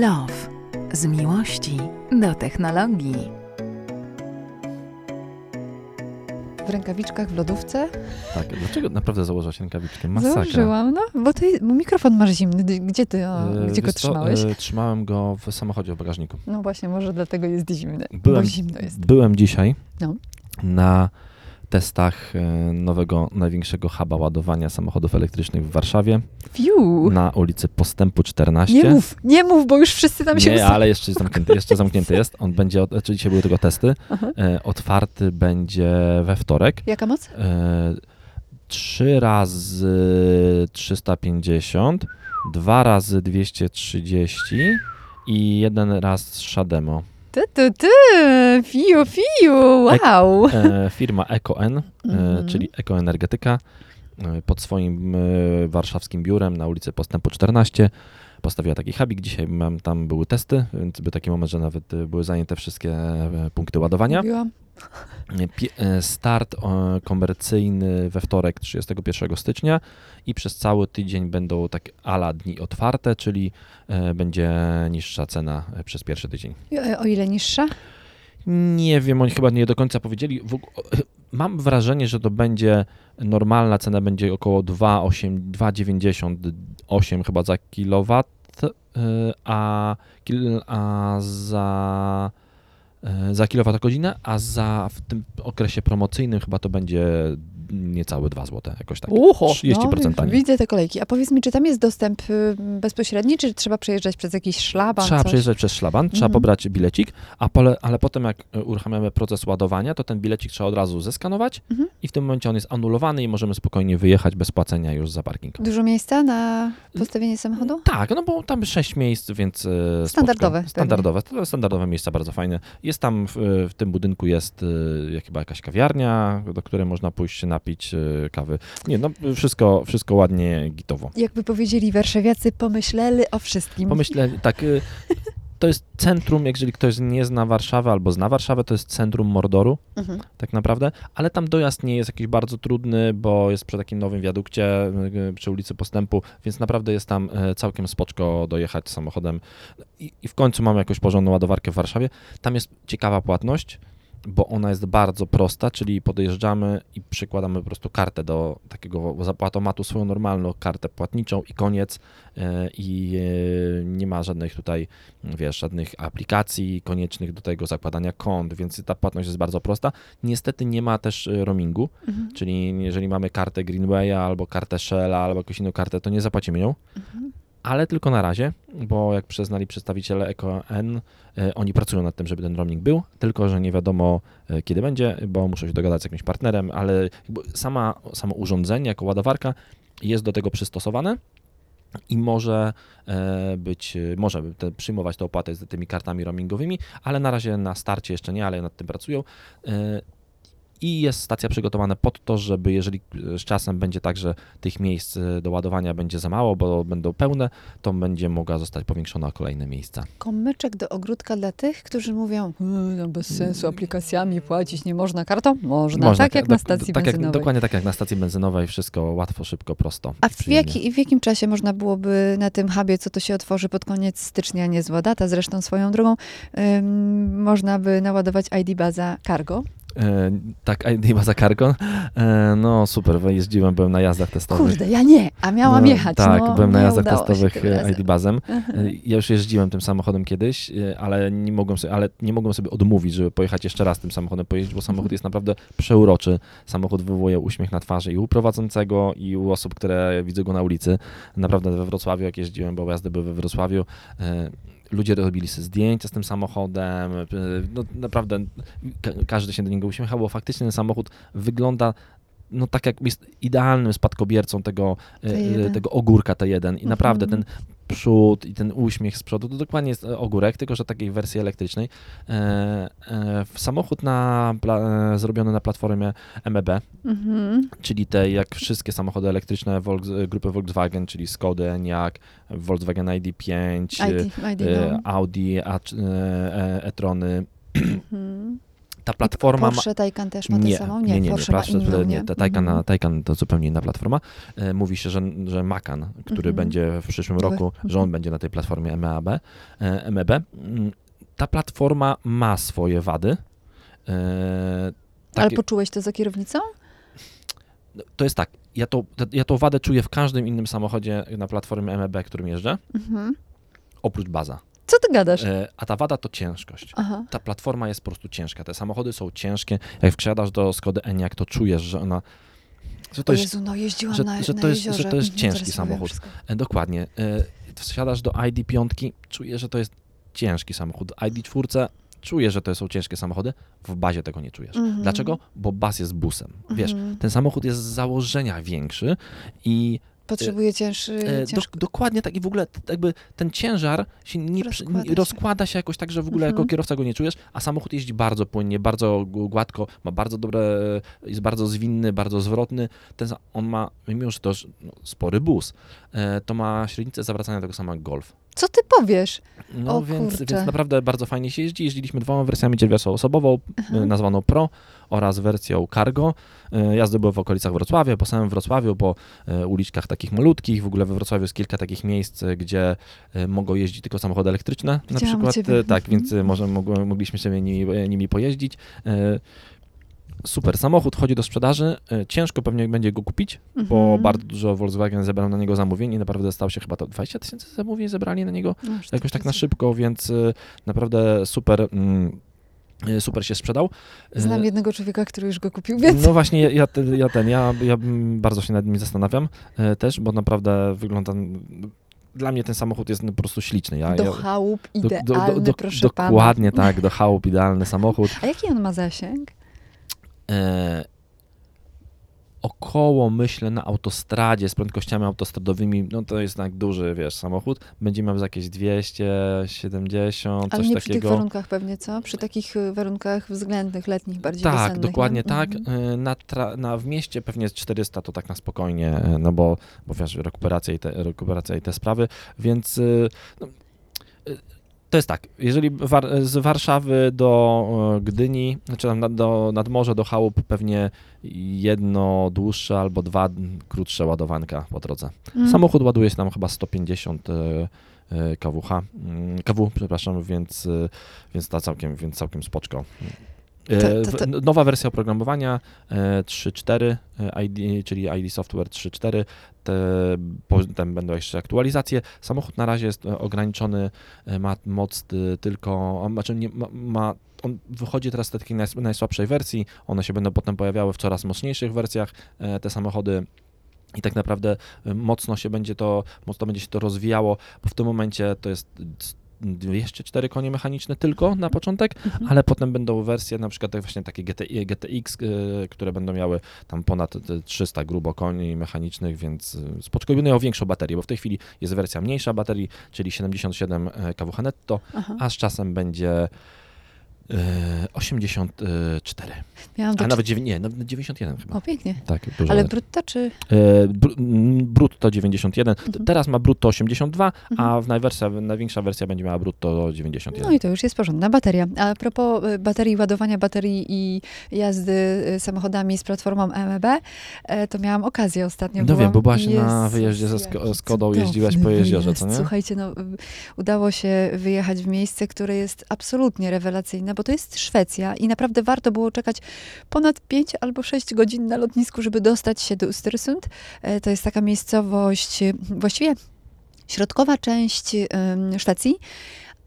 Love. Z miłości do technologii. W rękawiczkach w lodówce? Tak, dlaczego naprawdę założyłaś rękawiczkę? Masakra. Założyłam, no, bo, ty, bo mikrofon masz zimny. Gdzie ty, o, E, gdzie go trzymałeś? e, Trzymałem go w samochodzie w bagażniku. No właśnie, może dlatego jest zimny. Byłem- Bo zimno jest. Byłem dzisiaj No. na testach e, nowego, największego huba ładowania samochodów elektrycznych w Warszawie Fiu! na ulicy Postępu 14. Nie mów, nie mów, bo już wszyscy tam się Nie, ale jeszcze zamknięty, jeszcze zamknięty jest. On będzie, od- znaczy dzisiaj były tylko testy. Aha. E, otwarty będzie we wtorek. Jaka moc? E, Trzy razy 350, dwa razy 230 i jeden raz Shademo. Ty, ty, ty! Fiu, fiu! Wow! E, firma EcoN, e, Mhm. czyli Ekoenergetyka, e, pod swoim e, warszawskim biurem na ulicy Postępu 14 postawiła taki hubik. Dzisiaj mam, tam były testy, więc był taki moment, że nawet były zajęte wszystkie punkty ładowania. Mówiłam. E, Start e, komercyjny we wtorek 31 stycznia i przez cały tydzień będą tak ala dni otwarte, czyli e, będzie niższa cena przez pierwszy tydzień. O ile niższa? Nie wiem, oni chyba nie do końca powiedzieli. Mam wrażenie, że to będzie normalna cena będzie około 2,8 2,98 chyba za kilowat, a, a za za kilowatogodzinę, a za w tym okresie promocyjnym chyba to będzie niecałe 2 zł, jakoś tak. Ucho, 30% no. Widzę te kolejki. A powiedz mi, czy tam jest dostęp y, bezpośredni, czy trzeba przejeżdżać przez jakiś szlaban? Trzeba coś? przejeżdżać przez szlaban, trzeba Mhm. pobrać bilecik, a pole, ale potem jak e, uruchamiamy proces ładowania, to ten bilecik trzeba od razu zeskanować Mhm. i w tym momencie on jest anulowany i możemy spokojnie wyjechać bez płacenia już za parking. Dużo miejsca na postawienie samochodu? Tak, no bo tam sześć miejsc, więc Standardowe Spoczko. Standardowe, to standardowe miejsca, bardzo fajne. Jest tam, w, w tym budynku jest chyba jakaś kawiarnia, do której można pójść się napić e, kawy. Nie, no wszystko, wszystko ładnie, gitowo. Jakby powiedzieli warszawiacy, pomyśleli o wszystkim. Pomyślę, tak, y, to jest centrum, jeżeli ktoś nie zna Warszawy albo zna Warszawę, to jest centrum Mordoru, Mhm. tak naprawdę, ale tam dojazd nie jest jakiś bardzo trudny, bo jest przy takim nowym wiadukcie y, przy ulicy Postępu, więc naprawdę jest tam y, całkiem spoczko dojechać samochodem i, i w końcu mamy jakąś porządną ładowarkę w Warszawie. Tam jest ciekawa płatność, bo ona jest bardzo prosta, czyli podjeżdżamy i przykładamy po prostu kartę do takiego zapłatomatu, swoją normalną kartę płatniczą i koniec e, i e, nie ma żadnych tutaj, wiesz, żadnych aplikacji koniecznych do tego zakładania kont, więc ta płatność jest bardzo prosta. Niestety nie ma też e, roamingu, Mhm. czyli jeżeli mamy kartę Greenwaya albo kartę Shella albo jakąś inną kartę, to nie zapłacimy ją Mhm. Ale tylko na razie, bo jak przyznali przedstawiciele EcoN, e, oni pracują nad tym, żeby ten roaming był, tylko że nie wiadomo e, kiedy będzie, bo muszą się dogadać z jakimś partnerem, ale sama, samo urządzenie jako ładowarka jest do tego przystosowane i może e, być, może przyjmować tę opłatę z tymi kartami roamingowymi, ale na razie na starcie jeszcze nie, ale nad tym pracują. I jest stacja przygotowana pod to, żeby jeżeli z czasem będzie tak, że tych miejsc e, do ładowania będzie za mało, bo będą pełne, to będzie mogła zostać powiększona o kolejne miejsca. Komyczek do ogródka dla tych, którzy mówią, "Mm, no bez sensu, aplikacjami płacić nie można kartą? Można, tak ka- jak na dok- stacji tak jak, benzynowej. Dokładnie tak jak na stacji benzynowej, wszystko łatwo, szybko, prosto. A w, jaki, w jakim czasie można byłoby na tym hubie, co to się otworzy pod koniec stycznia, niezła data, zresztą swoją drogą, ym, można by naładować ID Baza Cargo. E, tak, ID Baza Cargo. E, no super, jeździłem, byłem na jazdach testowych. Kurde, ja nie, a miałam no, jechać. Tak, no, byłem na jazdach testowych. ID Bazem. E, Ja już jeździłem tym samochodem kiedyś, ale nie mogłem sobie, ale nie mogłem sobie odmówić, żeby pojechać jeszcze raz tym samochodem pojeździć, bo samochód jest naprawdę przeuroczy. Samochód wywołuje uśmiech na twarzy i u prowadzącego, i u osób, które widzę go na ulicy. Naprawdę we Wrocławiu, jak jeździłem, bo jazdy były we Wrocławiu, ludzie robili sobie zdjęcia z tym samochodem. e, No naprawdę ka- każdy się do niego uśmiechał, bo faktycznie ten samochód wygląda no tak jak jest idealnym spadkobiercą tego, e, T1. tego ogórka T1 i naprawdę Mhm. ten przód i ten uśmiech z przodu, to dokładnie jest e, ogórek, tylko że takiej wersji elektrycznej. E, e, samochód na, zrobiony na platformie MEB, Mhm. czyli tej jak wszystkie samochody elektryczne grupy Volkswagen, czyli Skody, Enyaq, Volkswagen ID5, ID, ID no. Audi, e-trony, Mhm. Ta platforma ma, Porsche Taycan też ma tę nie, samą? nie, nie, nie, Porsche ma Porsche, inną, nie, nie? ta Taycan, Mhm. Taycan to zupełnie inna platforma. E, mówi się, że, że Macan, który Mhm. będzie w przyszłym roku, że on mhm. będzie na tej platformie MEAB, e, MEB. Mm, Ta platforma ma swoje wady. E, Ale takie- poczułeś to za kierownicą? to jest tak, ja to, ja tą wadę czuję w każdym innym samochodzie na platformie MEB, którym jeżdżę, Mhm. oprócz baza. Co ty gadasz? E, a ta wada to ciężkość. Aha. ta platforma jest po prostu ciężka. Te samochody są ciężkie. Jak wsiadasz do Skody Enyaq, to czujesz, że ona. Że to jest Jezu, no jeździłam że- na, że to jest- że to jest Mhm, ciężki samochód. e, dokładnie. E, wsiadasz do ID5, czujesz, że to jest ciężki samochód. ID4 czujesz, że to są ciężkie samochody. W bazie tego nie czujesz. Mhm. Dlaczego? Bo baz jest busem. Wiesz, Mhm. ten samochód jest z założenia większy i Potrzebuje cięższy, E, ciężko. dok- dokładnie tak i w ogóle jakby ten ciężar się nie, Rozkłada nie się. rozkłada się jakoś tak, że w ogóle jako Mhm. kierowca go nie czujesz, a samochód jeździ bardzo płynnie, bardzo gładko, ma bardzo dobre, jest bardzo zwinny, bardzo zwrotny. Ten, on ma, mimo że to no, spory bus, e, to ma średnicę zawracania tego samego jak Golf. Co ty powiesz? No O więc, więc naprawdę bardzo fajnie się jeździ. Jeździliśmy dwoma wersjami dzierwiasą osobową, Aha. e, nazwaną Pro oraz wersją Cargo. E, Jazdy były w okolicach Wrocławia, po samym Wrocławiu, po e, uliczkach takich malutkich. W ogóle we Wrocławiu jest kilka takich miejsc, gdzie mogą jeździć tylko samochody elektryczne. Na przykład, ciebie. tak, Mhm. więc może mogliśmy sobie nimi, nimi pojeździć. E, Super, samochód chodzi do sprzedaży. E, Ciężko pewnie będzie go kupić, bo Mhm. bardzo dużo Volkswagen zebrał na niego zamówień i naprawdę stał się chyba to 20 tysięcy zamówień zebrali na niego No, już jakoś tak na szybko, więc y, naprawdę super, mm, y, super się sprzedał. Znam jednego człowieka, który już go kupił, więc No właśnie, ja, ja, te- ja ten, ja, ja bardzo się nad nim zastanawiam też, bo naprawdę wygląda, dla mnie ten samochód jest po prostu śliczny. Ja, do chałup do- do- idealny, do- do- proszę pana. Dokładnie tak, do chałup idealny samochód. A jaki on ma zasięg? E, około, myślę, na autostradzie z prędkościami autostradowymi, no to jest tak duży, wiesz, samochód, będzie miał jakieś 270, Ale coś nie przy tych takiego. warunkach pewnie, co? Przy takich y, warunkach względnych, letnich, bardziej Tak, wiosennych, dokładnie nie? tak. Mhm. Y, Na, na, w mieście pewnie jest 400 to tak na spokojnie, no bo, bo wiesz, rekuperacja i, te, rekuperacja i te sprawy, więc no, to jest tak, jeżeli war- z Warszawy do y, Gdyni, znaczy tam na- do, nad morze, do chałup pewnie jedno dłuższe albo dwa krótsze ładowanka po drodze. Mm. Samochód ładuje się tam chyba 150 e, e, kWh, kW, przepraszam, więc, e, więc ta całkiem, więc całkiem spoczko. E, to- to- w- Nowa wersja oprogramowania e, 3.4, e, ID, czyli ID Software 3.4, te, potem będą jeszcze aktualizacje. Samochód na razie jest e, ograniczony, e, ma moc e, tylko, znaczy nie, ma, ma on wychodzi teraz z takiej najs- najsłabszej wersji, one się będą potem pojawiały w coraz mocniejszych wersjach, e, te samochody. I tak naprawdę y, mocno się będzie to, mocno będzie się to rozwijało, bo w tym momencie to jest 204 konie mechaniczne tylko na początek, Mhm. ale potem będą wersje na przykład tak właśnie takie GTI, GTX, y, które będą miały tam ponad y, 300 grubo koni mechanicznych, więc y, będą miały większą baterię, bo w tej chwili jest wersja mniejsza baterii, czyli 77 kWh netto, Aha. a z czasem będzie y, 84, Miałam a nawet dziewię- nie, nawet 91 chyba. O, pięknie. Tak, dużo Ale brutto czy... E, brutto 91. T- Mhm. Teraz ma brutto 82, Mhm. a w najwersja, największa wersja będzie miała brutto 91. No i to już jest porządna bateria. A propos y, baterii, ładowania baterii i jazdy samochodami z platformą MEB, e, to miałam okazję ostatnio. No wiem, bo byłaś i na wyjeździe ze Skodą, jeździłaś po jeziorze, co nie? Słuchajcie, no, udało się wyjechać w miejsce, które jest absolutnie rewelacyjne, bo to jest Szwecja i naprawdę warto było czekać ponad 5 albo 6 godzin na lotnisku, żeby dostać się do Östersund. E, To jest taka miejscowość, właściwie środkowa część Szwecji,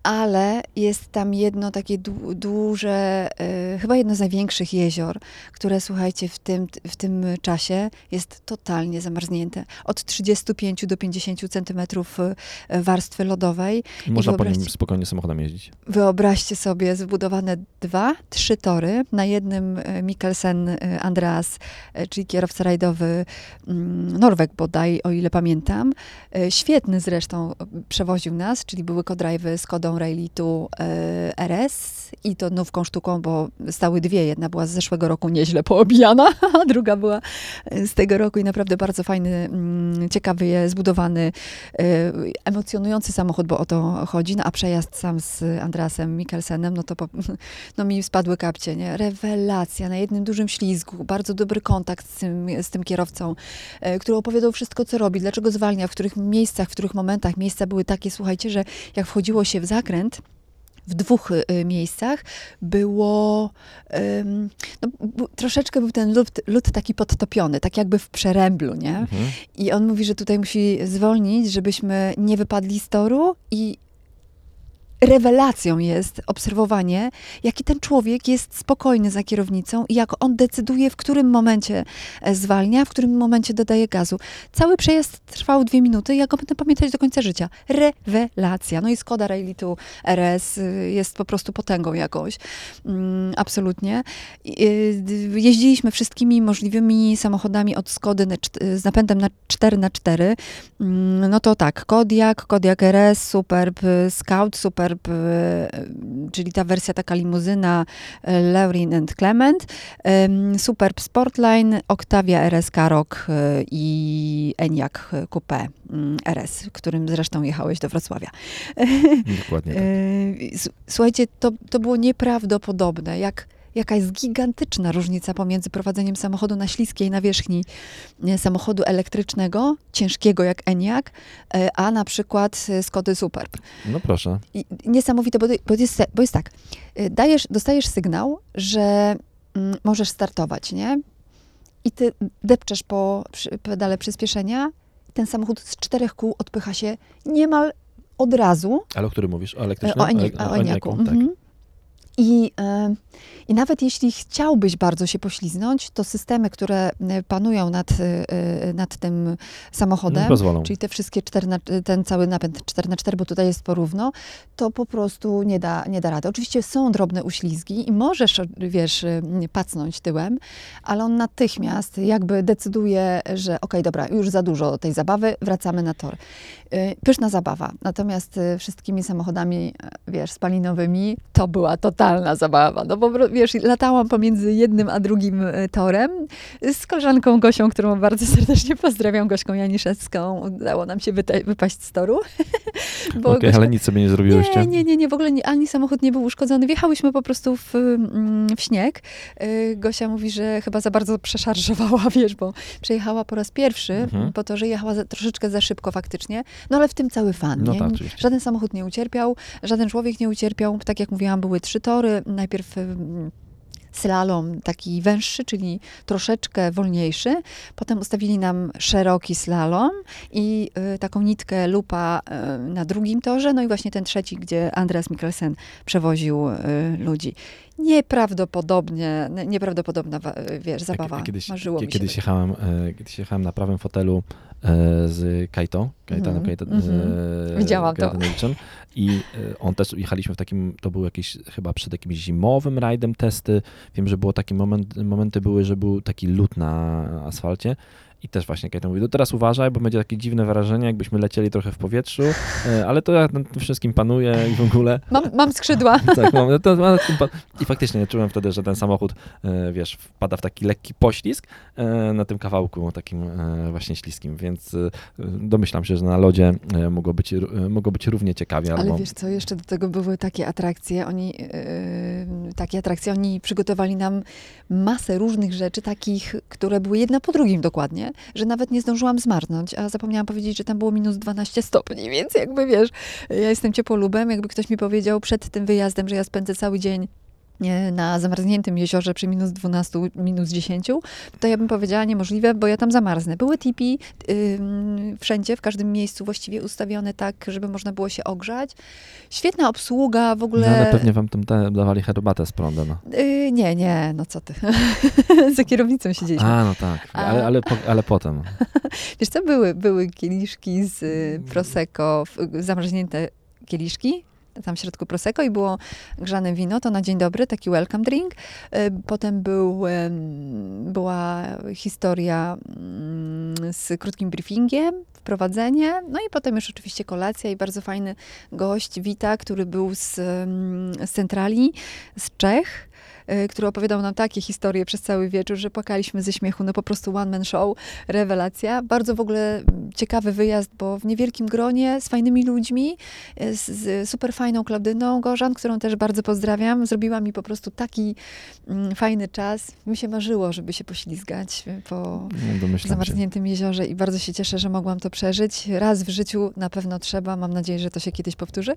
ale jest tam jedno takie dłu- duże, y, chyba jedno z największych jezior, które słuchajcie, w tym, w tym czasie jest totalnie zamarznięte. Od 35 do 50 centymetrów y, warstwy lodowej. I można po nim spokojnie samochodem jeździć. Wyobraźcie sobie, zbudowane dwa, trzy tory. Na jednym e, Mikkelsen e, Andreas, e, czyli kierowca rajdowy mm, Norweg bodaj, o ile pamiętam. E, Świetny zresztą e, przewoził nas, czyli były kodrive'y z Kodą samochodą Railitu e, RS i to nówką sztuką, bo stały dwie. Jedna była z zeszłego roku nieźle poobijana, a druga była z tego roku i naprawdę bardzo fajny, mm, ciekawy, zbudowany, e, emocjonujący samochód, bo o to chodzi. No, a przejazd sam z Andreasem Mikkelsenem, no to po, no, mi spadły kapcie, nie? Rewelacja na jednym dużym ślizgu, bardzo dobry kontakt z tym, z tym kierowcą, e, który opowiadał wszystko, co robi, dlaczego zwalnia, w których miejscach, w których momentach. Miejsca były takie, słuchajcie, że jak wchodziło się w zakręt, w dwóch y, miejscach było no, troszeczkę był ten lód, lód taki podtopiony, tak jakby w przeręblu, nie? Mhm. I on mówi, że tutaj musi zwolnić, żebyśmy nie wypadli z toru i rewelacją jest obserwowanie, jaki ten człowiek jest spokojny za kierownicą i jak on decyduje, w którym momencie e, zwalnia, w którym momencie dodaje gazu. Cały przejazd trwał dwie minuty, ja go będę pamiętać do końca życia. Rewelacja. No i Skoda Railitu RS y, jest po prostu potęgą jakąś. Mm, absolutnie. Y, Jeździliśmy wszystkimi możliwymi samochodami od Skody z napędem na 4 na 4 Mm, No to tak, Kodiak, Kodiak RS, Superb, Scout, Superb, y, czyli ta wersja taka limuzyna y, Laurin and Clement, Superb Sportline, Octavia RS Karok y, i Enyaq Coupe mm, RS, którym zresztą jechałeś do Wrocławia. Dokładnie tak. Słuchajcie, to, to było nieprawdopodobne, jak, jaka jest gigantyczna różnica pomiędzy prowadzeniem samochodu na śliskiej nawierzchni nie, samochodu elektrycznego, ciężkiego jak Enyaq, e, a na przykład e, Skody Superb. No proszę. I niesamowite, bo, jest, bo jest tak, dajesz, dostajesz sygnał, że mm, możesz startować, nie? I ty depczesz po pedale przyspieszenia, ten samochód z czterech kół odpycha się niemal od razu, Ale o którym mówisz? O E, elektrycznym? O, Eni- Ale- o Eniaku. Tak. Mhm. I, e, I nawet jeśli chciałbyś bardzo się pośliznąć, to systemy, które e, panują nad, e, nad tym samochodem, pozwolą. czyli te wszystkie 4 na, ten cały napęd 4 na 4 bo tutaj jest porówno, to po prostu nie da, nie da rady. Oczywiście są drobne uślizgi i możesz, wiesz, pacnąć tyłem, ale on natychmiast jakby decyduje, że okej, dobra, już za dużo tej zabawy, wracamy na tor. Pyszna zabawa. Natomiast wszystkimi samochodami, wiesz, spalinowymi, to była totalna zabawa. No bo, wiesz, latałam pomiędzy jednym a drugim e, torem z koleżanką Gosią, którą bardzo serdecznie pozdrawiam, Gośką Janiszewską. Udało nam się wypaść z toru. Bo Okej, Gośka- ale nic sobie nie zrobiłyście? nie, nie, nie, nie, w ogóle nie, ani samochód nie był uszkodzony. Wjechałyśmy po prostu w, mm, w śnieg. Y, Gosia mówi, że chyba za bardzo przeszarżowała, wiesz, bo przejechała po raz pierwszy, Mhm. po to, że jechała za, troszeczkę za szybko faktycznie. No ale w tym cały fan, No tak. Żaden samochód nie ucierpiał, żaden człowiek nie ucierpiał. Tak jak mówiłam, były trzy tory. Najpierw mm, slalom taki węższy, czyli troszeczkę wolniejszy. Potem ustawili nam szeroki slalom i y, taką nitkę lupa y, na drugim torze. No i właśnie ten trzeci, gdzie Andreas Mikkelsen przewoził y, ludzi. Nieprawdopodobnie, nie- nieprawdopodobna, wiesz, zabawa. Ja kiedyś, Marzyło kie- mi się. kiedyś, tak. jechałem, e, kiedyś jechałem na prawym fotelu e, z Kaito, Kaitanem Mhm, mhm. e, Widziałam to. I e, on też, jechaliśmy w takim, to był jakiś, chyba przed jakimś zimowym rajdem testy. Wiem, że było taki moment, momenty były, że był taki lód na asfalcie. I też właśnie Kaito mówi, no teraz uważaj, bo będzie takie dziwne wrażenie, jakbyśmy lecieli trochę w powietrzu, e, ale to ja nad tym wszystkim panuję i w ogóle. Mam, mam skrzydła. Tak, mam, no I faktycznie czułem wtedy, że ten samochód, e, wiesz, wpada w taki lekki poślizg e, na tym kawałku takim właśnie śliskim, więc domyślam się, że na lodzie mogło być, mogło być równie ciekawie. Ale albo... wiesz co, jeszcze do tego były takie atrakcje. Oni, yy, takie atrakcje, oni przygotowali nam masę różnych rzeczy, takich, które były jedna po drugim dokładnie, że nawet nie zdążyłam zmarznąć, a zapomniałam powiedzieć, że tam było minus 12 stopni, więc jakby wiesz, ja jestem ciepłolubem, jakby ktoś mi powiedział przed tym wyjazdem, że ja spędzę cały dzień na zamarzniętym jeziorze przy minus 12, minus 10, to ja bym powiedziała niemożliwe, bo ja tam zamarznę. Były tipi ym, wszędzie, w każdym miejscu właściwie ustawione tak, żeby można było się ogrzać. Świetna obsługa, w No, ogóle... ale pewnie wam tam dawali herbatę z prądem. No. Y, nie, nie, no co ty. Za kierownicą siedzieliśmy. A, no tak, ale, ale, po, ale potem. Wiesz co, były, były kieliszki z y, Prosecco, w- zamarznięte kieliszki, tam w środku prosecco i było grzane wino, to na dzień dobry, taki welcome drink. E, Potem był, była historia mm, z krótkim briefingiem, wprowadzenie, no i potem już oczywiście kolacja i bardzo fajny gość, Wita, który był z, z centrali, z Czech, który opowiadał nam takie historie przez cały wieczór, że płakaliśmy ze śmiechu, no po prostu one man show, rewelacja. Bardzo w ogóle ciekawy wyjazd, bo w niewielkim gronie, z fajnymi ludźmi, e, z, z super fajną Klaudyną Gorzan, którą też bardzo pozdrawiam. Zrobiła mi po prostu taki mm, fajny czas. Mi się marzyło, żeby się poślizgać po domyślam się. zamarzniętym jeziorze i bardzo się cieszę, że mogłam to przeżyć. Raz w życiu na pewno trzeba, mam nadzieję, że to się kiedyś powtórzy.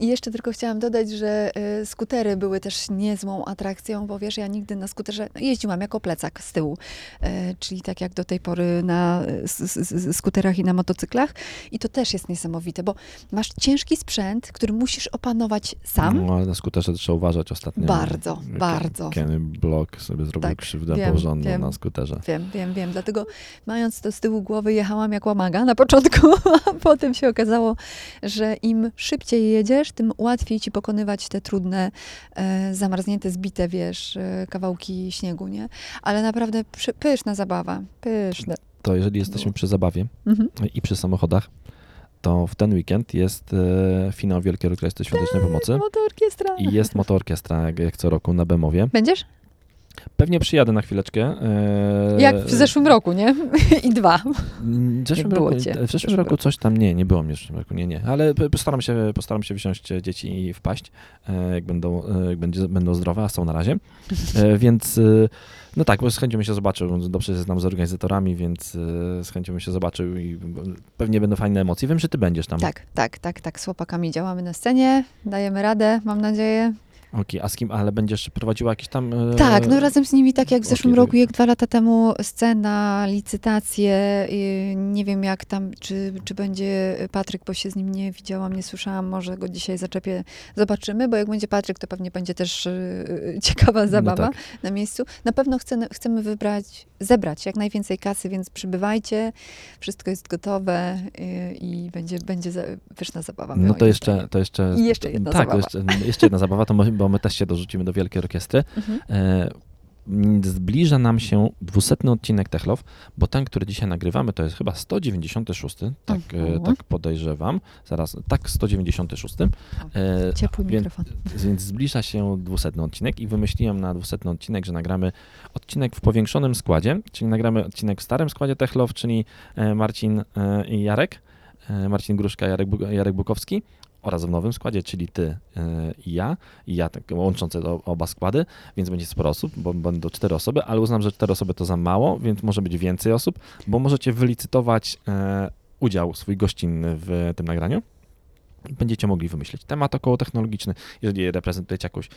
I jeszcze tylko chciałam dodać, że y, skutery były też niezłą atrakcją, bo wiesz, ja nigdy na skuterze jeździłam jako plecak z tyłu, y, czyli tak jak do tej pory na skuterach i na motocyklach. I to też jest niesamowite, bo masz ciężki sprzęt, który musisz opanować sam. No, ale na skuterze trzeba uważać ostatnio. Bardzo, Ken- bardzo. Kenny Block sobie zrobił Tak, krzywdę wiem, porządną wiem. na skuterze. Wiem, wiem, wiem. Dlatego mając to z tyłu głowy jechałam jak łamaga na początku, a potem się okazało, że im szybciej jedziesz, tym łatwiej ci pokonywać te trudne, e, zamarznięte, zbite, wiesz, e, kawałki śniegu, nie? Ale naprawdę pyszna zabawa, pyszne. To jeżeli jesteśmy przy zabawie Mhm. i przy samochodach, to w ten weekend jest e, finał Wielkiej Orkiestry Świątecznej Pomocy Motorkiestra. i jest motorkiestra, jak, jak co roku na Bemowie. Będziesz? Pewnie przyjadę na chwileczkę. e, Jak w zeszłym roku, nie? I dwa. W zeszłym, roku, w zeszłym roku coś tam, nie, nie było mnie w zeszłym roku, nie, nie, ale postaram się, postaram się wziąć dzieci i wpaść, e, jak będą, e, jak będzie, będą zdrowe, a są na razie, więc no tak, bo z chęcią się zobaczył, dobrze się znam z organizatorami, więc z chęcią bym się zobaczył i pewnie będą fajne emocje, wiem, że ty będziesz tam. Tak, tak, tak, tak. Z chłopakami działamy na scenie, dajemy radę, mam nadzieję. Okej, a z kim, ale będziesz prowadziła jakieś tam... e, Tak, no razem z nimi, tak jak w zeszłym okej, roku, jak dwa lata temu, scena, licytacje. Nie wiem, jak tam, czy, czy będzie Patryk, bo się z nim nie widziałam, nie słyszałam. Może go dzisiaj zaczepię. Zobaczymy, bo jak będzie Patryk, to pewnie będzie też y, y, ciekawa zabawa tak. na miejscu. Na pewno chcemy, chcemy wybrać, zebrać jak najwięcej kasy, więc przybywajcie. Wszystko jest gotowe y, i będzie, będzie pyszna zabawa. No to jeszcze, to jeszcze... I jeszcze jedna tak, zabawa. Jeszcze, jeszcze jedna zabawa, to bo my też się dorzucimy do Wielkiej Orkiestry. Mhm. E, Zbliża nam się 200 odcinek Techlow, bo ten, który dzisiaj nagrywamy, to jest chyba 196, tak, e, Mhm. tak podejrzewam. Zaraz, tak, 196. E, Ciepły więc, mikrofon. więc zbliża się 200 odcinek i wymyśliłem na 200 odcinek, że nagramy odcinek w powiększonym składzie, czyli nagramy odcinek w starym składzie Techlow, czyli Marcin i Jarek, Marcin Gruszka, Jarek, Jarek Bukowski oraz w nowym składzie, czyli ty e, i ja, i ja tak łączące oba składy, więc będzie sporo osób, bo będą cztery osoby, ale uznam, że cztery osoby to za mało, więc może być więcej osób, bo możecie wylicytować e, udział swój gościnny w tym nagraniu. Będziecie mogli wymyślić temat około technologiczny. Jeżeli reprezentujecie jakoś,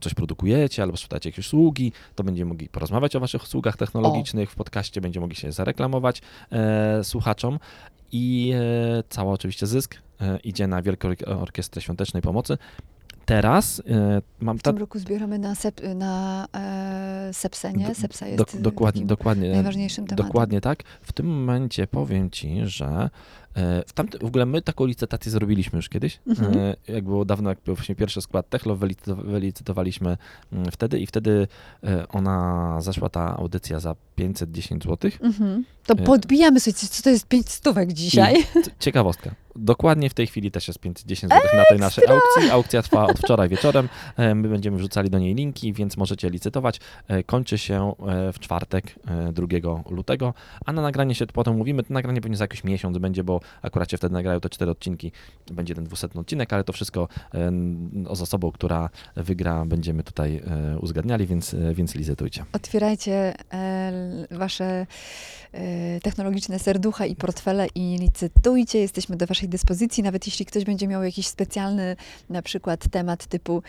coś produkujecie albo sprzedajecie jakieś usługi, to będziemy mogli porozmawiać o waszych usługach technologicznych. W podcaście będziemy mogli się zareklamować e, słuchaczom i e, cały oczywiście zysk e, idzie na Wielką Ork- Orkiestrę Świątecznej Pomocy. Teraz e, mam W ta, tym roku zbieramy na, sep, na e, sepsę, nie? Do- Sepsa jest y, dokładnie, dokładnie, najważniejszym tematem. Dokładnie tak. W tym momencie powiem ci, że e, w, tamty, w ogóle my taką licytację zrobiliśmy już kiedyś. Mhm. E, Jak było dawno, jak był właśnie pierwszy skład Techlo, wylicytow- wylicytowaliśmy mm, wtedy i wtedy ona zeszła ta audycja za 510 zł. Mhm. To podbijamy sobie, co to jest pięć stówek dzisiaj. C- Ciekawostka. Dokładnie w tej chwili też jest 510 zł na tej naszej aukcji. Aukcja trwa od wczoraj wieczorem. E, My będziemy wrzucali do niej linki, więc możecie licytować. E, Kończy się e, w czwartek, e, 2 lutego, a na nagranie się potem mówimy. To nagranie pewnie za jakiś miesiąc będzie, bo akurat się wtedy nagrają te cztery odcinki. Będzie ten 200 odcinek, ale to wszystko e, n- z osobą, która wygra, będziemy tutaj uzgadniali, więc, więc licytujcie. Otwierajcie wasze technologiczne serducha i portfele i licytujcie. Jesteśmy do waszej dyspozycji, nawet jeśli ktoś będzie miał jakiś specjalny na przykład temat typu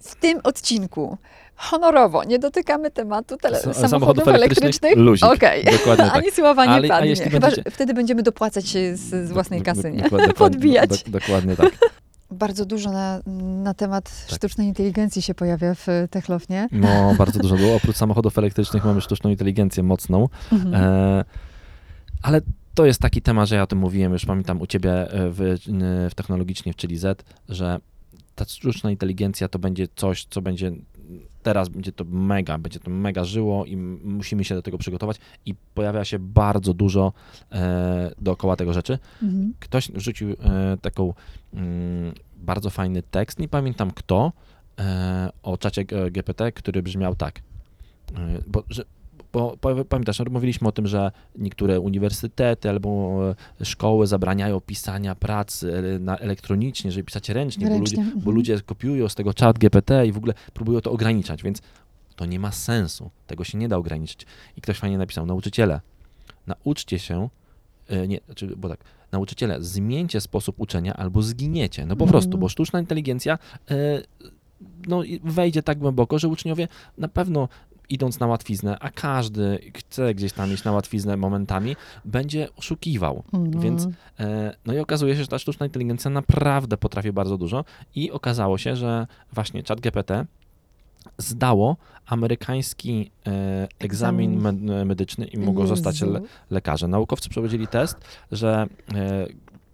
w tym odcinku honorowo nie dotykamy tematu tele- samochodów, samochodów elektrycznych. elektrycznych? Okej. Dokładnie tak. Ani słowa nie Ale- padnie. Chyba, będziecie- wtedy będziemy dopłacać się z, z własnej kasy, nie? dokładnie- Podbijać. dok- Dokładnie tak. Bardzo dużo na, na temat Tak. sztucznej inteligencji się pojawia w Techlofnie. No, bardzo dużo było. Oprócz samochodów elektrycznych mamy sztuczną inteligencję mocną. Mhm. E, ale to jest taki temat, że ja o tym mówiłem, już pamiętam u ciebie e, w, w technologicznie w Czyli Z, że ta sztuczna inteligencja to będzie coś, co będzie teraz będzie to mega, będzie to mega żyło i musimy się do tego przygotować i pojawia się bardzo dużo e, dookoła tego rzeczy. Mhm. Ktoś wrzucił e, taką mm, bardzo fajny tekst, nie pamiętam kto, e, o czacie GPT, który brzmiał tak. E, bo, że, bo pa- pamiętasz, no, mówiliśmy o tym, że niektóre uniwersytety albo e, szkoły zabraniają pisania pracy e, na elektronicznie, żeby pisać ręcznie, bo ludzie, Ręcznie. bo mhm. ludzie kopiują z tego czat GPT i w ogóle próbują to ograniczać, więc to nie ma sensu. Tego się nie da ograniczyć. I ktoś fajnie napisał, nauczyciele, nauczcie się, e, nie, znaczy, bo tak, nauczyciele, zmieńcie sposób uczenia albo zginiecie. No po Mhm. prostu, bo sztuczna inteligencja no, wejdzie tak głęboko, że uczniowie na pewno idąc na łatwiznę, a każdy chce gdzieś tam iść na łatwiznę momentami, będzie oszukiwał. Mhm. Więc E, No i okazuje się, że ta sztuczna inteligencja naprawdę potrafi bardzo dużo i okazało się, że właśnie ChatGPT zdało amerykański e, egzamin me- medyczny i mogło zostać Jezu. le- lekarzem. Naukowcy przeprowadzili test, że e,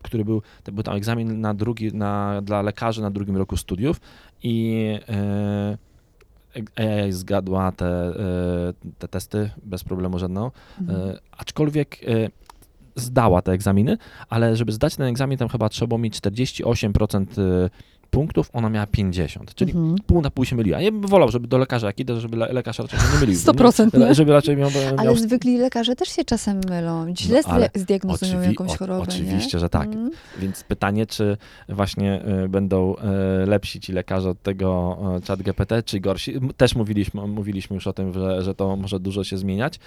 który był, to był tam egzamin na drugi, na, dla lekarzy na drugim roku studiów i e, AI zgadła te, e, te testy bez problemu żadną. Mhm. E, aczkolwiek e, zdała te egzaminy, ale żeby zdać ten egzamin, tam chyba trzeba mieć 48% e, punktów, ona miała 50, czyli Mhm. pół na pół się myliła. Ja bym wolał, żeby do lekarza, jak idę, żeby le- lekarz raczej się nie mylił. 100%, nie? Żeby raczej miał, miał Ale zwykli lekarze też się czasem mylą. Źle No, zdiagnozują oczywi- jakąś o- chorobę. oczywiście, nie? że tak. Mhm. Więc pytanie, czy właśnie y, będą y, lepsi ci lekarze od tego y, chat GPT, czy gorsi. Też mówiliśmy, mówiliśmy już o tym, że, że to może dużo się zmieniać.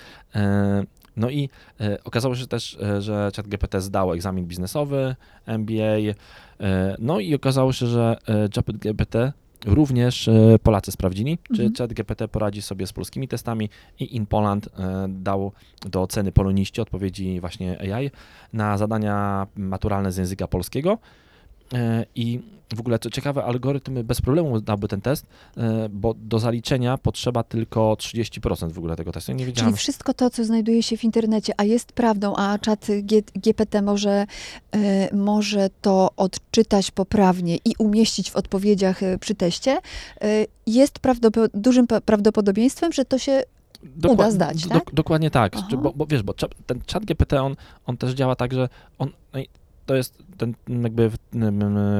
No i e, okazało się też, e, że chat GPT zdał egzamin biznesowy, MBA. e, No i okazało się, że e, chat GPT również Polacy sprawdzili, czy Mhm. chat GPT poradzi sobie z polskimi testami i In Poland e, dał do oceny poloniści odpowiedzi właśnie AI na zadania maturalne z języka polskiego. E, I w ogóle co ciekawe, algorytm bez problemu dałby ten test, e, bo do zaliczenia potrzeba tylko 30% w ogóle tego testu. Nie. Czyli wszystko to, co znajduje się w internecie, a jest prawdą, a czat G- GPT może, e, może to odczytać poprawnie i umieścić w odpowiedziach przy teście, jest dużym prawdopodobieństwem, że to się Dokła- uda zdać, do- tak? Dokładnie tak, Aha. Bo, bo wiesz, bo ten chat GPT, on, on też działa tak, że on, to jest ten jakby w,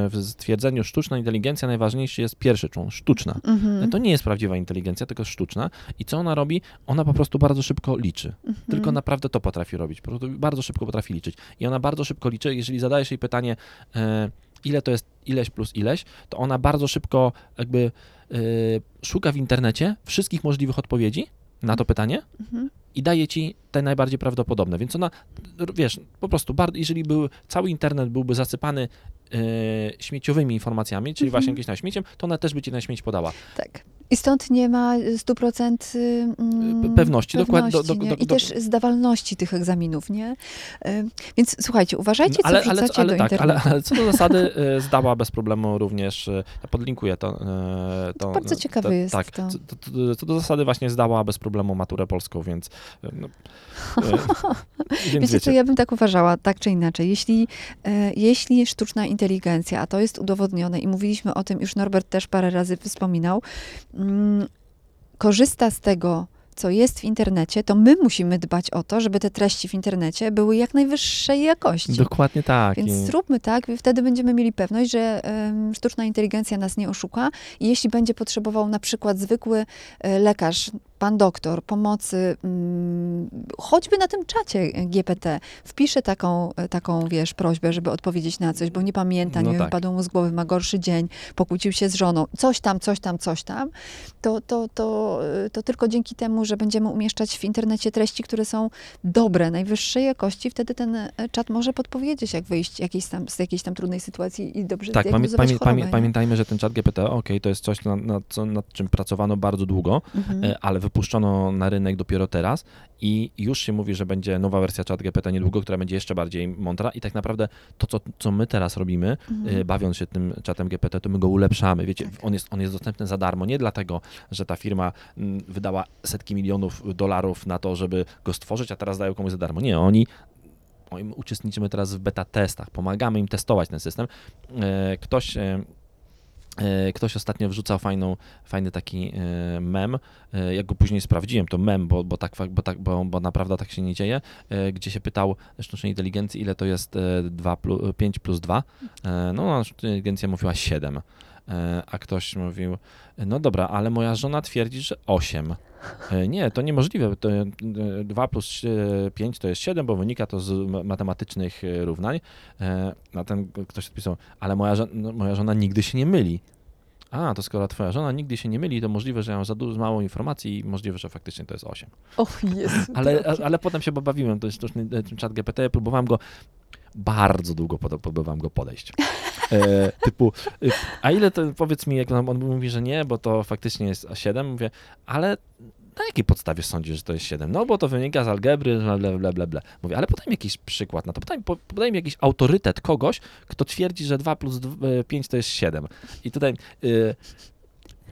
w stwierdzeniu sztuczna inteligencja najważniejszy jest pierwszy człon, sztuczna. Mhm. To nie jest prawdziwa inteligencja, tylko sztuczna. I co ona robi? Ona po prostu bardzo szybko liczy. Mhm. Tylko naprawdę to potrafi robić. Po prostu bardzo szybko potrafi liczyć. I ona bardzo szybko liczy. Jeżeli zadajesz jej pytanie, e, ile to jest ileś plus ileś, to ona bardzo szybko jakby e, szuka w internecie wszystkich możliwych odpowiedzi na to pytanie Mhm. I daje ci te najbardziej prawdopodobne. Więc ona, wiesz, po prostu, jeżeli był, cały internet byłby zasypany e, śmieciowymi informacjami, czyli Mhm. właśnie jakimś na śmieciem, to ona też by ci na śmieć podała. Tak. I stąd nie ma 100% y, mm, Pe- pewności, dokładnie, do- do- do- I też zdawalności tych egzaminów, nie? Y, Więc słuchajcie, uważajcie, co ale, wrzucacie ale, do tak, ale, internetu. ale co do zasady e, zdała bez problemu również, e, ja podlinkuję to. e, to bardzo ciekawe jest Tak, to. Co, to, co do zasady właśnie zdała bez problemu maturę polską, więc e, no, e, więc Wiecie, co ja bym tak uważała, tak czy inaczej. Jeśli, e, jeśli sztuczna inteligencja, a to jest udowodnione i mówiliśmy o tym, już Norbert też parę razy wspominał, mm, korzysta z tego, co jest w internecie, to my musimy dbać o to, żeby te treści w internecie były jak najwyższej jakości. dokładnie tak. Więc i- zróbmy tak, wtedy będziemy mieli pewność, że sztuczna inteligencja nas nie oszuka i jeśli będzie potrzebował na przykład zwykły e, lekarz, pan doktor, pomocy, mm, choćby na tym czacie GPT, wpisze taką, taką, wiesz, prośbę, żeby odpowiedzieć na coś, bo nie pamięta, No nie wiem, tak. wypadło mu z głowy, ma gorszy dzień, pokłócił się z żoną, coś tam, coś tam, coś tam, to, to, to, to tylko dzięki temu, że będziemy umieszczać w internecie treści, które są dobre, najwyższej jakości, wtedy ten e, czat może podpowiedzieć, jak wyjść jakiejś tam, z jakiejś tam trudnej sytuacji i dobrze Tak, pamię, pamię, chorobę, pamię, pamiętajmy, że ten chat GPT, ok, to jest coś, nad, nad, co- nad czym pracowano bardzo długo, Mhm. e, ale wypuszczono na rynek dopiero teraz i już się mówi, że będzie nowa wersja chat GPT niedługo, która będzie jeszcze bardziej mądra i tak naprawdę to, co, co my teraz robimy, Mhm. e, bawiąc się tym czatem GPT, to my go ulepszamy. Wiecie, Tak. on, jest, on jest dostępny za darmo, nie dlatego, że ta firma mm, wydała setki milionów dolarów na to, żeby go stworzyć, a teraz dają komuś za darmo. Nie, oni oni- my uczestniczymy teraz w beta testach, pomagamy im testować ten system. E, Ktoś E, Ktoś ostatnio wrzucał fajną, fajny taki e, mem. E, Jak go później sprawdziłem, to mem, bo, bo, tak, bo, tak, bo, bo naprawdę tak się nie dzieje, e, gdzie się pytał sztucznej inteligencji, ile to jest e, 2 plus, 5 plus 2. E, No, sztuczna inteligencja mówiła 7. E, A ktoś mówił, no dobra, ale moja żona twierdzi, że 8. E, Nie, to niemożliwe. To e, 2 plus 5 to jest 7, bo wynika to z ma- matematycznych e, równań. E, A ten ktoś odpisał, ale moja, żo- no, moja żona nigdy się nie myli. A, to skoro twoja żona nigdy się nie myli, to możliwe, że ja mam za dużo, mało informacji i możliwe, że faktycznie to jest 8. Och, Jezu. Ale, ale potem się bawiłem, to jest sztuczny e, chat GPT, próbowałem go, bardzo długo próbowałem go podejść. E, typu, y, a ile to, powiedz mi, jak on mówi, że nie, bo to faktycznie jest 7, mówię, ale na jakiej podstawie sądzisz, że to jest 7? No bo to wynika z algebry, bla, bla, bla, bla. Mówię, ale podaj mi jakiś przykład na to, podaj, po- podaj mi jakiś autorytet kogoś, kto twierdzi, że 2 plus 5 to jest 7. I tutaj y,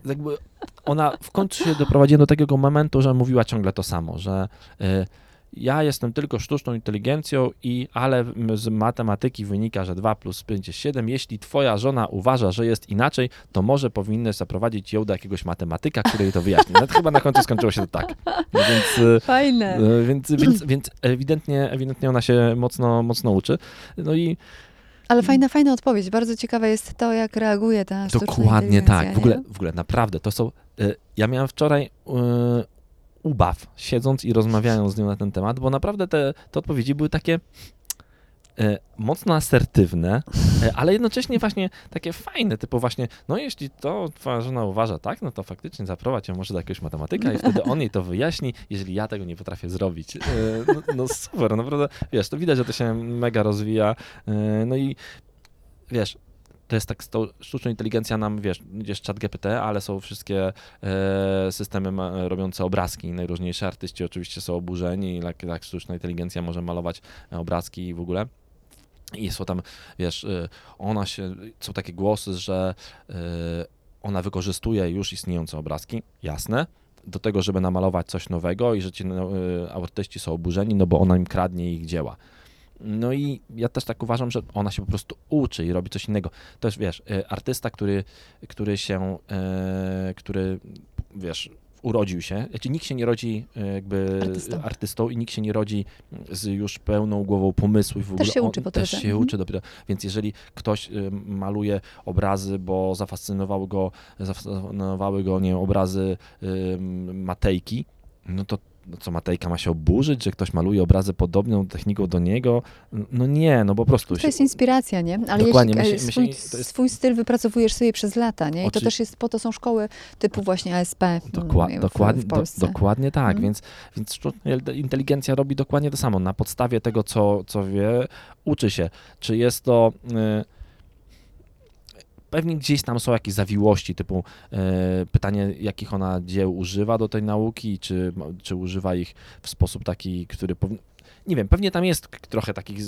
jakby ona w końcu się doprowadziła do takiego momentu, że mówiła ciągle to samo, że y, ja jestem tylko sztuczną inteligencją i ale z matematyki wynika, że 2 plus 5 jest 7. Jeśli twoja żona uważa, że jest inaczej, to może powinny zaprowadzić ją do jakiegoś matematyka, który jej to wyjaśni. No, to chyba na końcu skończyło się to tak. No więc, y, Fajne. y, więc, więc, więc ewidentnie, ewidentnie ona się mocno, mocno uczy. No i Ale fajna, fajna odpowiedź. Bardzo ciekawe jest to, jak reaguje ta sztuczna Dokładnie tak. W ogóle, w ogóle naprawdę to są. y, Ja miałem wczoraj ubaw, siedząc i rozmawiając z nią na ten temat, bo naprawdę te, te odpowiedzi były takie y, mocno asertywne, y, ale jednocześnie właśnie takie fajne, typu właśnie, no jeśli to twoja żona uważa tak, no to faktycznie zaprowadź ją może do jakiegoś matematyka i wtedy on jej to wyjaśni, jeżeli ja tego nie potrafię zrobić. Y, No, no super, naprawdę, wiesz, to widać, że to się mega rozwija, no i wiesz, to jest tak, z tą sztuczną inteligencja nam, wiesz, jest chat GPT, ale są wszystkie e, systemy ma, robiące obrazki, najróżniejsze artyści oczywiście są oburzeni, jak, jak sztuczna inteligencja może malować e, obrazki i w ogóle. I są tam, wiesz, e, ona się, są takie głosy, że e, ona wykorzystuje już istniejące obrazki, jasne, do tego, żeby namalować coś nowego i że ci no, e, artyści są oburzeni, no bo ona im kradnie ich dzieła. No i ja też tak uważam, że ona się po prostu uczy i robi coś innego. To jest, wiesz, y, artysta, który, który się, e, który, wiesz, urodził się, znaczy nikt się nie rodzi e, jakby Artystą. artystą i nikt się nie rodzi z już pełną głową pomysłu i w ogóle się uczy po też się Mhm. uczy dopiero. Więc jeżeli ktoś maluje obrazy, bo zafascynowały go, zafascynowały go, nie wiem, obrazy Matejki, no to no co Matejka ma się oburzyć, że ktoś maluje obrazy podobną techniką do niego? No nie, no po prostu To się, jest inspiracja, nie? Ale Dokładnie, jeśli, myślę- e, swój, to jest- swój styl wypracowujesz sobie przez lata, nie? I to Oczy- też jest, po to są szkoły typu właśnie ASP Dokła- mm, w, dokładnie, w do, Polsce. dokładnie tak, Mhm. więc, więc sztuczna inteligencja robi dokładnie to samo. Na podstawie tego, co, co wie, uczy się. Czy jest to... Y, Pewnie gdzieś tam są jakieś zawiłości, typu y, pytanie, jakich ona dzieł używa do tej nauki, czy, czy używa ich w sposób taki, który powinien. Nie wiem, pewnie tam jest trochę takich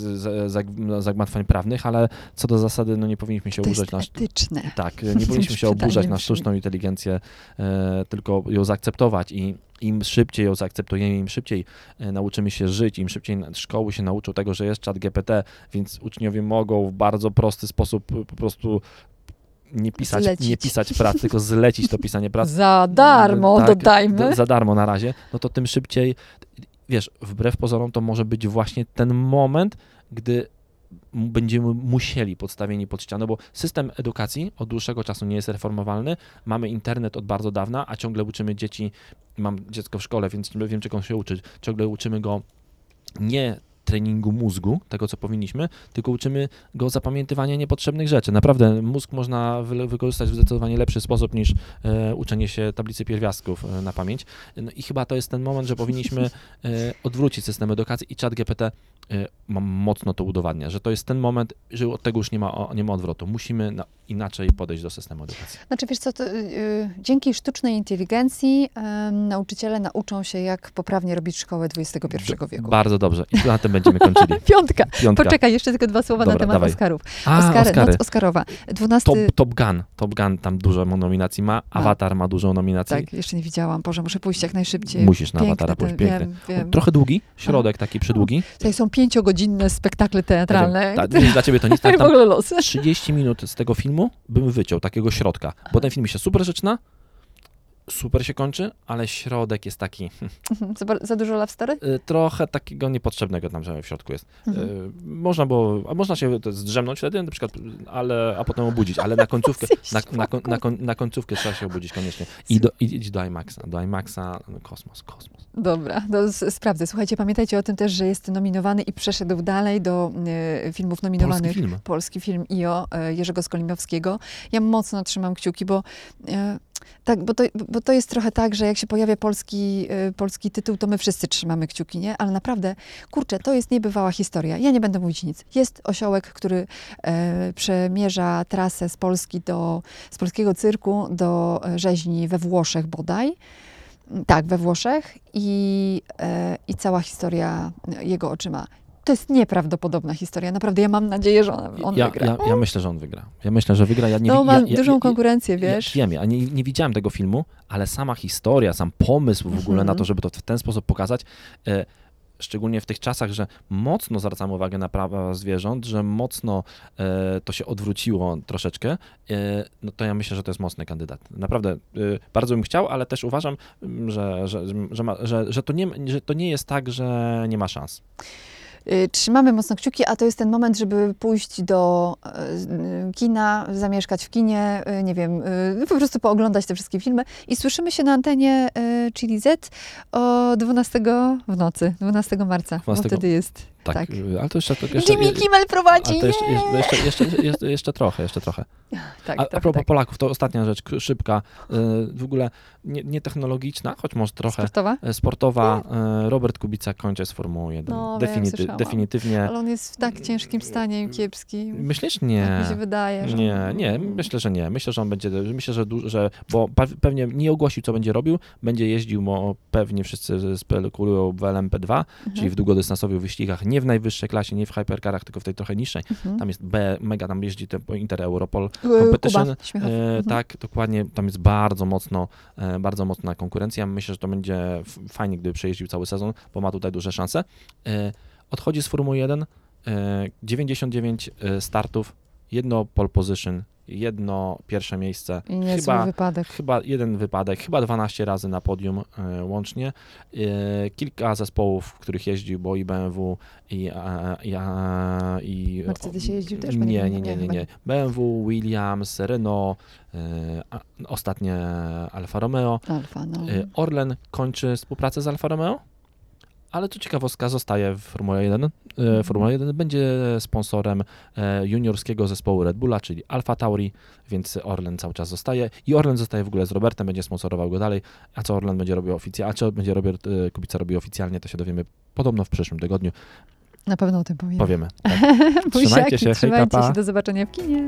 zag- zagmatwań prawnych, ale co do zasady, no nie powinniśmy się To oburzać na, etyczne. tak, nie powinniśmy się oburzać na sztuczną inteligencję, e, tylko ją zaakceptować i im szybciej ją zaakceptujemy, im szybciej e, nauczymy się żyć, im szybciej szkoły się nauczą tego, że jest czat GPT, więc uczniowie mogą w bardzo prosty sposób po po prostu nie pisać, Zlecić. nie pisać prac, tylko zlecić to pisanie prac. Za darmo, Tak, dodajmy. Za darmo na razie, no to tym szybciej, wiesz, wbrew pozorom to może być właśnie ten moment, gdy będziemy musieli podstawieni pod ścianę, bo system edukacji od dłuższego czasu nie jest reformowalny. Mamy internet od bardzo dawna, a ciągle uczymy dzieci. Mam dziecko w szkole, więc wiem, czego się uczy. Ciągle uczymy go nie treningu mózgu, tego co powinniśmy, tylko uczymy go zapamiętywania niepotrzebnych rzeczy. Naprawdę mózg można wy- wykorzystać w zdecydowanie lepszy sposób niż e, uczenie się tablicy pierwiastków e, na pamięć. No i chyba to jest ten moment, że powinniśmy e, odwrócić system edukacji i chat GPT e, mocno to udowadnia, że to jest ten moment, że od tego już nie ma, o- nie ma odwrotu. Musimy na, inaczej podejść do systemu edukacji. Znaczy, wiesz co, to, y, dzięki sztucznej inteligencji nauczyciele nauczą się, jak poprawnie robić szkołę XXI wieku. Bardzo dobrze. I na tym będziemy kończyli. Piątka. Piątka. Poczekaj, jeszcze tylko dwa słowa Dobra, na temat dawaj. Oscarów. A, Oscary, Oscary. Noc Oscarowa. 12... Top, Top Gun. Top Gun tam dużo nominacji ma. A. Avatar ma dużo nominacji. Tak, jeszcze nie widziałam. Boże, muszę pójść jak najszybciej. Musisz na Avatara pójść, piękny. Wiem, wiem. Trochę długi, środek taki przydługi. Tutaj są pięciogodzinne spektakle teatralne. Tak, nie, dla ciebie to nic. Tak, Tak, tam ogóle losy. 30 minut z tego filmu bym wyciął, takiego środka. Bo ten film się super zaczyna, super się kończy, ale środek jest taki Mhm. Za, za dużo love story? y, trochę takiego niepotrzebnego tam, w środku jest. Mhm. Y, Można było, a można się zdrzemnąć wtedy na przykład, ale, a potem obudzić, ale na końcówkę, na, na, na, na końcówkę trzeba się obudzić koniecznie. I do, idź do IMAXa, do IMAXa, no, kosmos, kosmos. Dobra, to sprawdzę. Słuchajcie, pamiętajcie o tym też, że jest nominowany i przeszedł dalej do e, filmów nominowanych. Polski film. Polski film IO e, Jerzego Skolimowskiego. Ja mocno trzymam kciuki, bo, e, tak, bo, to, bo to jest trochę tak, że jak się pojawia polski, e, polski tytuł, to my wszyscy trzymamy kciuki, nie? Ale naprawdę, kurczę, to jest niebywała historia. Ja nie będę mówić nic. Jest osiołek, który e, przemierza trasę z Polski do, z polskiego cyrku do e, rzeźni we Włoszech bodaj. Tak, we Włoszech i, e, i cała historia jego oczyma. To jest nieprawdopodobna historia. Naprawdę, ja mam nadzieję, że on, on ja, wygra. ja, ja myślę, że on wygra. Ja myślę, że wygra. Ja nie, no, mam ja, dużą konkurencję, wiesz. Ja wiem, ja nie, nie widziałem tego filmu, ale sama historia, sam pomysł w ogóle Mhm. na to, żeby to w ten sposób pokazać, e, szczególnie w tych czasach, że mocno zwracamy uwagę na prawa zwierząt, że mocno e, to się odwróciło troszeczkę, e, no to ja myślę, że to jest mocny kandydat. Naprawdę e, bardzo bym chciał, ale też uważam, m, że, że, że, ma, że, że, to nie, że to nie jest tak, że nie ma szans. Y, Trzymamy mocno kciuki, a to jest ten moment, żeby pójść do y, kina, zamieszkać w kinie, y, nie wiem, po prostu pooglądać te wszystkie filmy. I słyszymy się na antenie Chili Z o 12 w nocy, 12 marca, 12. bo wtedy jest. Tak, Tak. ale to jeszcze... To jeszcze Jimmy Kimmel prowadzi, to jeszcze, jeszcze, jeszcze, jeszcze, jeszcze, trochę, jeszcze trochę. Tak, A, tak, a propos tak. Polaków, to ostatnia rzecz, szybka, w ogóle nie, nie technologiczna, choć może trochę Sportowa? sportowa. e, Robert Kubica kończy z Formuły 1. No, słyszałam. Definitywnie. Ale on jest w tak ciężkim stanie i kiepskim. Myślisz? Tak mi Nie. się wydaje, że... Nie, nie, myślę, że nie. Myślę, że on będzie, myślę, że, że bo pewnie nie ogłosił, co będzie robił, będzie jeździł, bo pewnie wszyscy spekulują w LMP2, czyli Mhm. w długodystansowych wyścigach, nie w najwyższej klasie, nie w hypercarach, tylko w tej trochę niższej. Mhm. Tam jest B, mega, tam jeździ te Inter Europol, competition, Kuba. E, Mhm. Tak, dokładnie. Tam jest bardzo mocno, e, bardzo mocna konkurencja. Myślę, że to będzie fajnie, gdyby przejeździł cały sezon, bo ma tutaj duże szanse. E, Odchodzi z Formuły 1, e, 99 e, startów, jedno pole position, jedno pierwsze miejsce. Niezły Chyba, wypadek. chyba jeden wypadek, chyba 12 razy na podium e, łącznie. E, Kilka zespołów, w których jeździł, bo i BMW, i, i, i Mercedesie jeździł też? Nie, nie, nie, nie, chyba nie. BMW, Williams, Renault, e, ostatnie Alfa Romeo. Alfa, no. E, Orlen kończy współpracę z Alfa Romeo, ale tu ciekawostka, zostaje w Formule 1. E, Mhm. Formuła 1 będzie sponsorem e, juniorskiego zespołu Red Bulla, czyli Alfa Tauri, więc Orlen cały czas zostaje. I Orlen zostaje w ogóle z Robertem, będzie sponsorował go dalej. A co Orlen będzie robił oficjalnie, a co będzie Robert e, Kubica robił oficjalnie, to się dowiemy podobno w przyszłym tygodniu. Na pewno o tym powiem. Powiemy. Tak. Buziaki, Trzymajcie się, hejka, trzymajcie pa. się, do zobaczenia w kinie.